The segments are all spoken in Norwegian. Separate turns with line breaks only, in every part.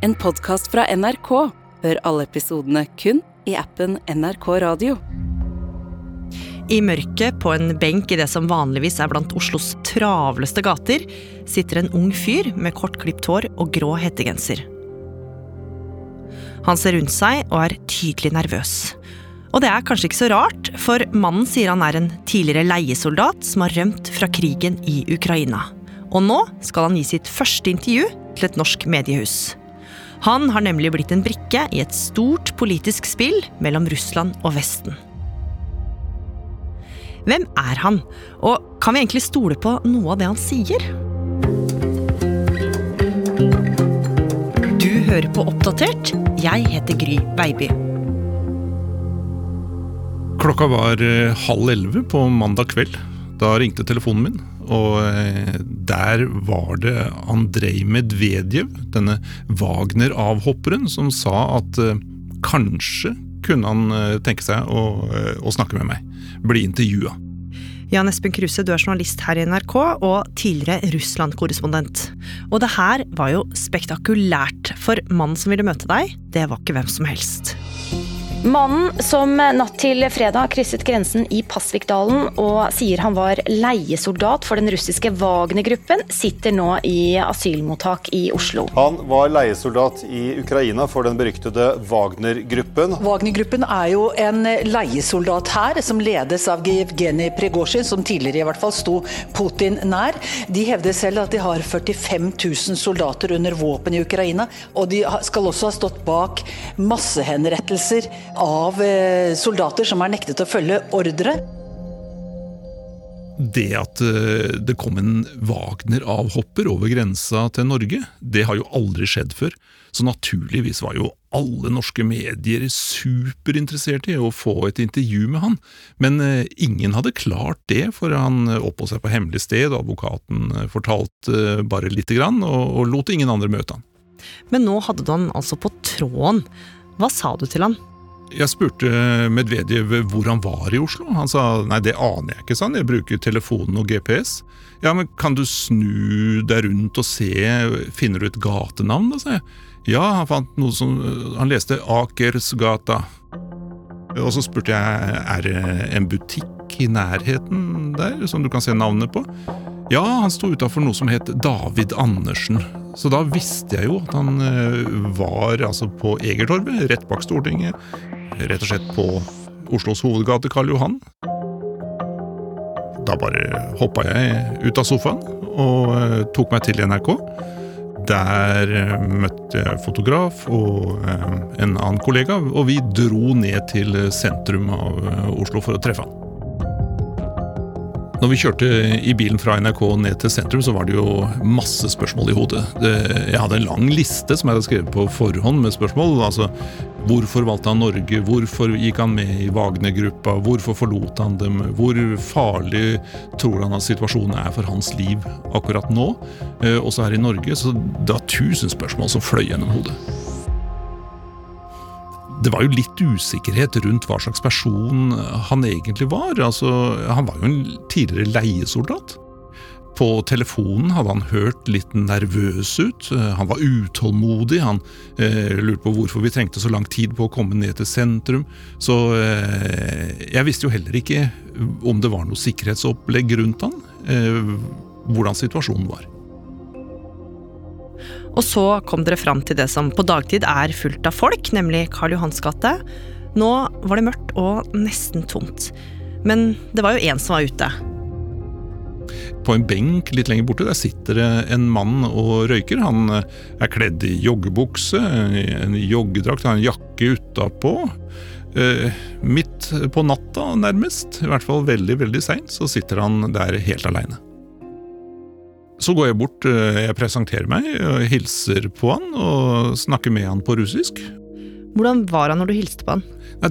En podkast fra NRK. Hør alle episodene kun i appen NRK Radio.
I mørket, på en benk i det som vanligvis er blant Oslos travleste gater, sitter en ung fyr med kortklipt hår og grå hettegenser. Han ser rundt seg og er tydelig nervøs. Og det er kanskje ikke så rart, for mannen sier han er en tidligere leiesoldat som har rømt fra krigen i Ukraina. Og nå skal han gi sitt første intervju til et norsk mediehus. Han har nemlig blitt en brikke i et stort politisk spill mellom Russland og Vesten. Hvem er han, og kan vi egentlig stole på noe av det han sier? Du hører på Oppdatert. Jeg heter Gry Baby.
Klokka var eh, halv elleve på mandag kveld. Da ringte telefonen min, og eh, der var det Andrej Medvedev, denne Wagner-avhopperen, som sa at eh, kanskje kunne han eh, tenke seg å, å snakke med meg. Bli intervjua.
Jan Espen Kruse, du er journalist her i NRK og tidligere Russland-korrespondent. Og det her var jo spektakulært, for mannen som ville møte deg, det var ikke hvem som helst.
Mannen som natt til fredag krysset grensen i Pasvikdalen og sier han var leiesoldat for den russiske Wagner-gruppen, sitter nå i asylmottak i Oslo.
Han var leiesoldat i Ukraina for den beryktede Wagner-gruppen.
Wagner-gruppen er jo en leiesoldat her, som ledes av Evgenij Pregosjin, som tidligere i hvert fall sto Putin nær. De hevder selv at de har 45 000 soldater under våpen i Ukraina, og de skal også ha stått bak massehenrettelser av eh, soldater som har nektet å følge ordre.
Det at eh, det kom en Wagner-avhopper over grensa til Norge, det har jo aldri skjedd før. Så naturligvis var jo alle norske medier superinteressert i å få et intervju med han. Men eh, ingen hadde klart det, for han oppholdt seg på hemmelig sted, og advokaten fortalte bare lite grann, og, og lot ingen andre møte han.
Men nå hadde du han altså på tråden. Hva sa du til han?
Jeg spurte Medvedev hvor han var i Oslo. Han sa nei, det aner jeg ikke, sa han. Jeg bruker telefonen og GPS. Ja, men kan du snu deg rundt og se, finner du et gatenavn, da, sa jeg. Ja, han fant noe som Han leste Akersgata. Og så spurte jeg er det en butikk i nærheten der som du kan se navnet på. Ja, han sto utafor noe som het David Andersen. Så da visste jeg jo at han var altså på Egertorvet, rett bak Stortinget. Rett og slett på Oslos hovedgate Karl Johan. Da bare hoppa jeg ut av sofaen og tok meg til NRK. Der møtte jeg fotograf og en annen kollega, og vi dro ned til sentrum av Oslo for å treffe han. Når vi kjørte i bilen fra NRK ned til sentrum, så var det jo masse spørsmål i hodet. Jeg hadde en lang liste som jeg hadde skrevet på forhånd med spørsmål. altså Hvorfor valgte han Norge? Hvorfor gikk han med i Wagner-gruppa? Hvorfor forlot han dem? Hvor farlig tror han at situasjonen er for hans liv akkurat nå? Eh, også her i Norge. Så det var tusen spørsmål som fløy gjennom hodet. Det var jo litt usikkerhet rundt hva slags person han egentlig var. Altså, han var jo en tidligere leiesoldat. På telefonen hadde han hørt litt nervøs ut. Han var utålmodig. Han eh, lurte på hvorfor vi trengte så lang tid på å komme ned til sentrum. Så eh, jeg visste jo heller ikke om det var noe sikkerhetsopplegg rundt han. Eh, hvordan situasjonen var.
Og så kom dere fram til det som på dagtid er fullt av folk, nemlig Karl Johans gate. Nå var det mørkt og nesten tomt. Men det var jo én som var ute.
På en benk litt lenger borte der sitter det en mann og røyker. Han er kledd i joggebukse, en joggedrakt, har en jakke utapå. Eh, midt på natta, nærmest, i hvert fall veldig veldig seint, så sitter han der helt aleine. Så går jeg bort, jeg presenterer meg, hilser på han og snakker med han på russisk.
Hvordan var han når du hilste på han?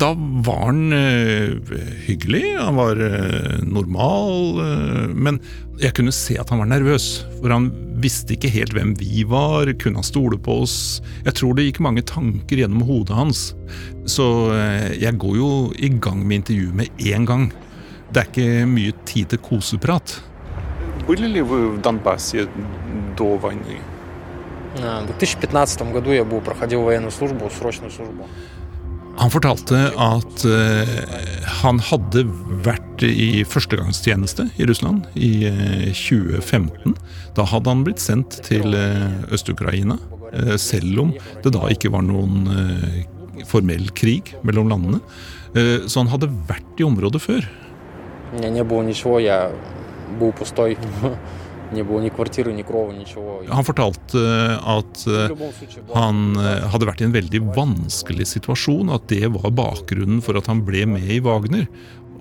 Da var han øh, hyggelig, han var øh, normal, men jeg kunne se at han var nervøs. For han visste ikke helt hvem vi var, kunne han stole på oss? Jeg tror det gikk mange tanker gjennom hodet hans. Så jeg går jo i gang med intervjuet med en gang. Det er ikke mye tid til koseprat.
Были ли вы в Донбассе до войны? В 2015 году я был, проходил военную службу, срочную службу.
Han fortalte at eh, han hadde vært i førstegangstjeneste i Russland i eh, 2015. Da hadde han blitt sendt til eh, Øst-Ukraina, eh, selv om det da ikke var noen eh, formell krig mellom landene. Eh, så han hadde vært i området før.
У меня не было ничего, я был пустой. Не было ни квартиры, ни крова, ничего.
Han fortalte at
В
eh,
любом случае, была
han eh, hadde vært i en veldig vanskelig situasjon, at det var bakgrunnen for at han ble med i Wagner.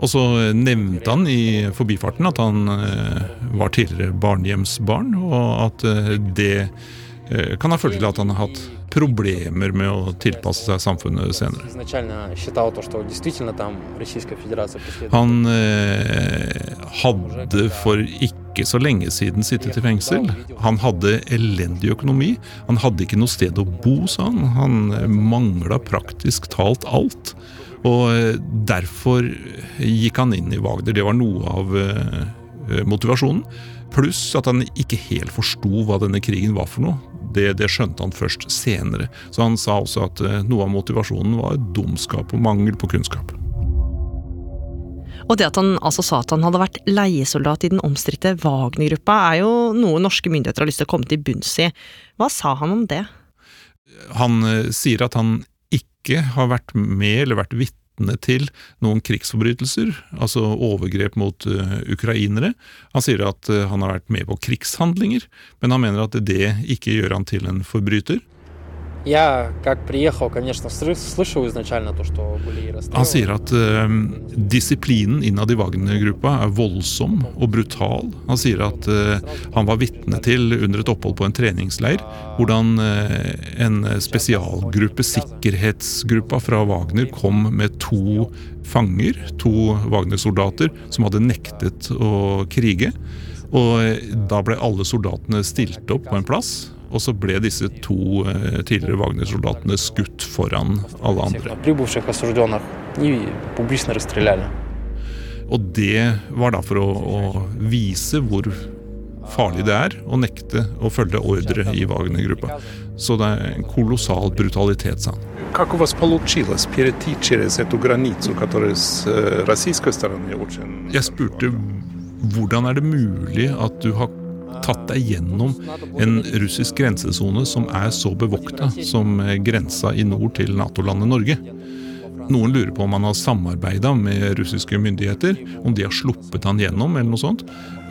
Og så nevnte han i forbifarten at han eh, var tidligere barnehjemsbarn, og at eh, det eh, kan ha ført til at han har hatt problemer med å tilpasse seg samfunnet senere. Han eh, hadde for ikke så lenge siden sittet i fengsel. Han hadde elendig økonomi. Han hadde ikke noe sted å bo, sa han. Han э, mangla praktisk talt alt. Og eh, derfor eh, gikk han inn i Wagner. Det var noe av eh, eh, motivasjonen. Pluss at han ikke helt forsto hva denne krigen var for noe. Det, det skjønte han først senere. Så han sa også at eh, noe av motivasjonen var dumskap og mangel på kunnskap.
Og det at han altså sa at han hadde vært leiesoldat i den omstridte Wagner-gruppa, er jo noe norske myndigheter har lyst til å komme til bunns i. Hva sa han om det?
Han eh, sier at han ikke har vært med eller vært vitne til noen krigsforbrytelser, altså overgrep mot uh, ukrainere. Han sier at uh, han har vært med på krigshandlinger, men han mener at det ikke gjør han til en forbryter.
Я, как приехал, конечно, сры- слышал изначально то, что были расстрелы.
Han sier at eh, disiplinen innad i Wagner-gruppa er voldsom og brutal. Han sier at eh, han var vitne til under et opphold på en treningsleir hvordan eh, en spesialgruppe, sikkerhetsgruppa fra Wagner, kom med to fanger, to Wagner-soldater, som hadde nektet å krige. Og eh, da ble alle soldatene stilt opp på en plass. og så ble disse to eh, tidligere Wagner-soldatene skutt foran alle andre. Og det var da for å, å vise hvor farlig det er å nekte å følge ordre i Wagner-gruppa. Så det er en kolossal brutalitet, sa han. Jeg spurte hvordan er det mulig at du har tatt deg gjennom en russisk grensesone som er så bevokta som eh, grensa i nord til Nato-landet Norge. Noen lurer på om han har samarbeida med russiske myndigheter, om de har sluppet han gjennom, eller noe sånt.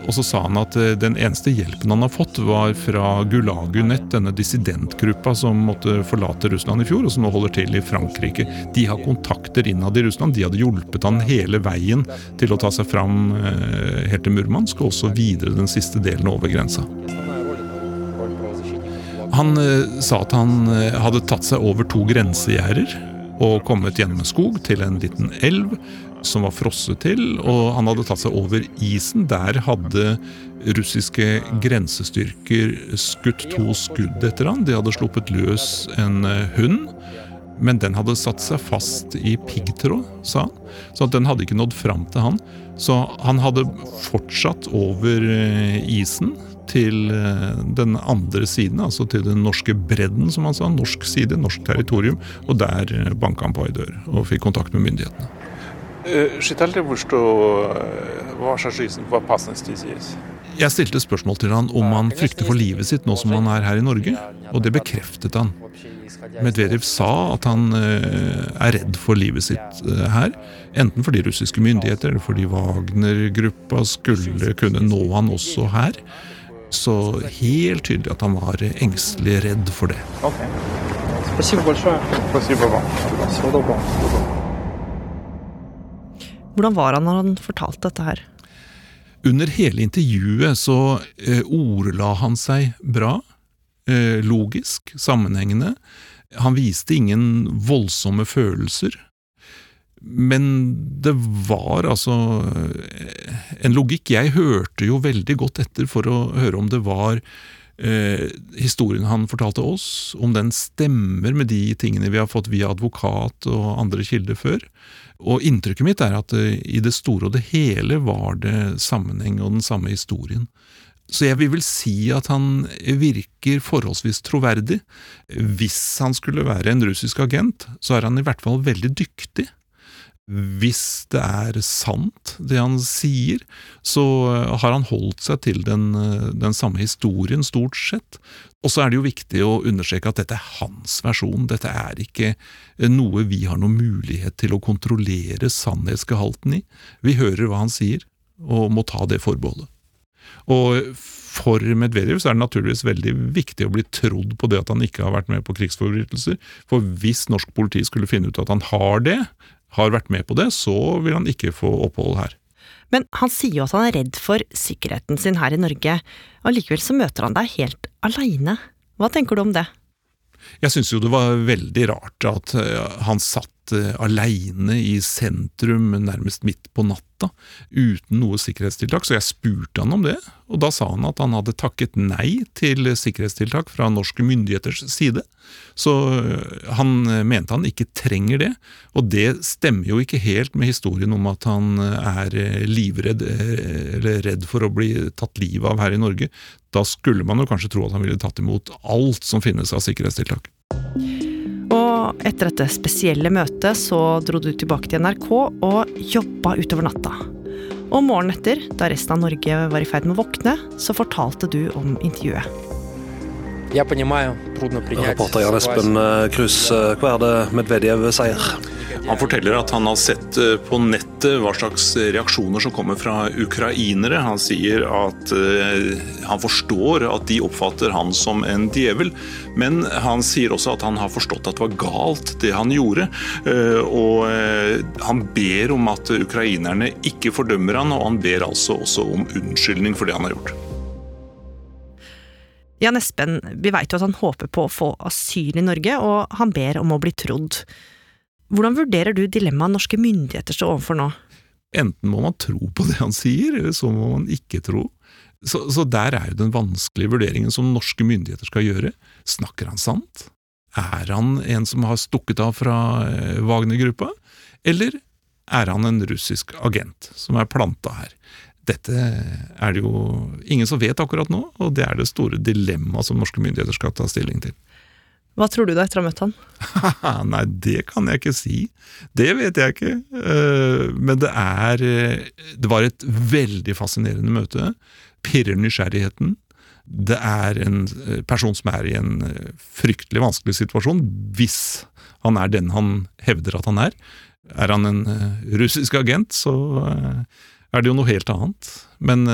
Og så sa han at eh, den eneste hjelpen han har fått, var fra Gulagunet, denne dissidentgruppa som måtte forlate Russland i fjor, og som nå holder til i Frankrike. De har kontakter innad i Russland. De hadde hjulpet han hele veien til å ta seg fram eh, helt til Murmansk, og også videre den siste delen over grensa. Han eh, sa at han hadde tatt seg over to grensegjerder og kommet gjennom en skog til en liten elv, som var frosset til, og han hadde tatt seg over isen. Der hadde russiske grensestyrker skutt to skudd etter han. De hadde sluppet løs en eh, hund. Men den hadde satt seg fast i piggtråd, sa han. Så den hadde ikke nådd fram til han. Så han hadde fortsatt over eh, isen til eh, den andre siden, altså til den norske bredden, som han sa. Norsk side, norsk territorium. Og der banka han på ei dør og fikk kontakt med myndighetene.
Э, Считали ли вы, что э, ваша жизнь в опасности здесь?
Jeg stilte spørsmål til han om han frykter for livet sitt nå som han er her i Norge, og det bekreftet han.
Вообще, исходя из
Medvedev sa at han eh, er redd for livet sitt eh, her. Enten fordi russiske myndigheter eller fordi Wagner-gruppa skulle kunne nå han også her. Så helt tydelig at han var engstelig redd for det.
Окей.
Hvordan var han når han fortalte dette her?
Under hele intervjuet så eh, ordla han seg bra, eh, logisk, sammenhengende. Han viste ingen voldsomme følelser. Men det var altså eh, en logikk. Jeg hørte jo veldig godt etter for å høre om det var eh, historien han fortalte oss, om den stemmer med de tingene vi har fått via advokat og andre kilder før. Og inntrykket mitt er at eh, i det store og det hele var det sammenheng og den samme historien. Så jeg vil vel si at han virker forholdsvis troverdig. Hvis han skulle være en russisk agent, så er han i hvert fall veldig dyktig. Hvis det er sant, det han sier, så har han holdt seg til den, den samme historien, stort sett. Og så er det jo viktig å understreke at dette er hans versjon. Dette er ikke noe vi har noen mulighet til å kontrollere sannhetsgehalten i. Vi hører hva han sier, og må ta det forbeholdet. Og for Medvedev så er det naturligvis veldig viktig å bli trodd på det at han ikke har vært med på krigsforbrytelser. For hvis norsk politi skulle finne ut at han har det, har vært med på det, så vil han ikke få opphold her.
Men han sier jo at han er redd for sikkerheten sin her i Norge, og likevel så møter han deg helt aleine. Hva tenker du om det?
Jeg syns jo det var veldig rart at eh, han satt uh, aleine i sentrum nærmest midt på natta, uten noe sikkerhetstiltak, så jeg spurte han om det, og da sa han at han hadde takket nei til sikkerhetstiltak fra norske myndigheters side. Så uh, han mente han ikke trenger det, og det stemmer jo ikke helt med historien om at han er livredd eller redd for å bli tatt livet av her i Norge. Da skulle man jo kanskje tro at han ville tatt imot alt som finnes av sikkerhetstiltak.
Og etter dette spesielle møtet så dro du tilbake til NRK og jobba utover natta. Og morgenen etter, da resten av Norge var i ferd med å våkne, så fortalte du om intervjuet.
Reporter Jan Espen Krus, hva er det Medvedev sier?
Han forteller at han har sett eh, på nettet hva slags reaksjoner som kommer fra ukrainere. Han sier at uh, han forstår at de oppfatter han som en djevel, men han sier også at han har forstått at det var galt, det han gjorde. Uh, og han ber om at ukrainerne ikke fordømmer han, og han ber altså også om unnskyldning for det han har gjort.
Jan Espen, vi veit jo at han håper på å få asyl i Norge, og han ber om å bli trodd. Hvordan vurderer du dilemmaet norske myndigheter står overfor nå?
Enten må man tro på det han sier, eller så må man ikke tro. Så, så der er jo den vanskelige vurderingen som norske myndigheter skal gjøre. Snakker han sant? Er han en som har stukket av fra eh, Wagner-gruppa? Eller er han en russisk agent som er planta her? Dette er det jo ingen som vet akkurat nå, og det er det store dilemmaet som norske myndigheter skal ta stilling til.
Hva tror du da etter å ha møtt han?
Nei, det kan jeg ikke si. Det vet jeg ikke. Eh, men det er Det var et veldig fascinerende møte. Pirrer nysgjerrigheten. Det er en eh, person som er i en eh, fryktelig vanskelig situasjon, hvis han er den han hevder at han er. Er han en russisk agent, så er det jo noe helt annet. Men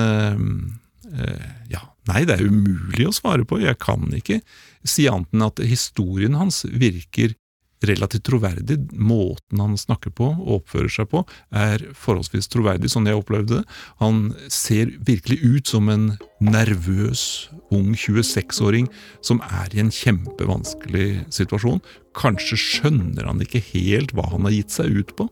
ja, nei, det er umulig å svare på. Jeg kan ikke si annet enn at historien hans virker relativt troverdig. Måten han snakker på og oppfører seg på, er forholdsvis troverdig, sånn jeg opplevde det. Han ser virkelig ut som en nervøs, ung 26-åring som er i en kjempevanskelig situasjon. Kanskje skjønner han ikke helt hva han har gitt seg ut på.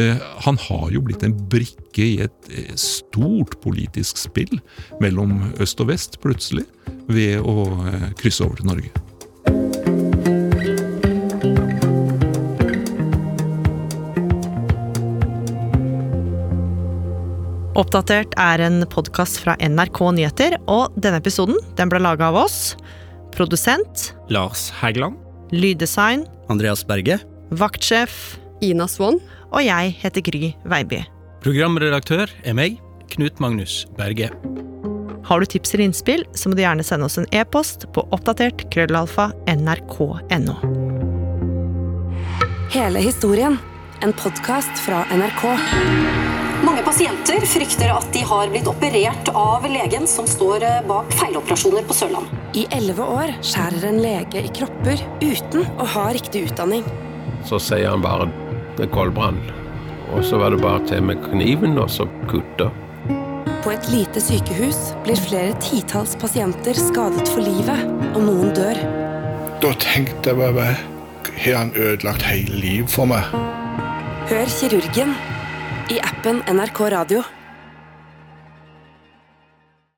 Eh, han har jo blitt en brikke i et eh, stort politisk spill mellom øst og vest, plutselig, ved å eh, krysse over til Norge.
Oppdatert er en podkast fra NRK Nyheter, og denne episoden den ble laga av oss. Produsent
Lars Hægeland.
Lyddesign
Andreas Berge.
Vaktsjef
Ina Swann.
Og jeg heter Gry Veiby.
Programredaktør er meg, Knut Magnus Berge.
Har du tips eller innspill, så må du gjerne sende oss en e-post på oppdatert krøllalfa nrk.no.
Hele historien. En podkast fra NRK.
Pasienter frykter at de har blitt operert av legen som står bak feiloperasjoner på Sørlandet.
I elleve år skjærer en lege i kropper uten å ha riktig utdanning.
Så sier han bare det er koldbrann. Og så var det bare til med kniven og så kutte.
På et lite sykehus blir flere titalls pasienter skadet for livet, og noen dør.
Da tenkte jeg bare Har han ødelagt hele livet for meg?
Hør kirurgen i appen NRK Radio.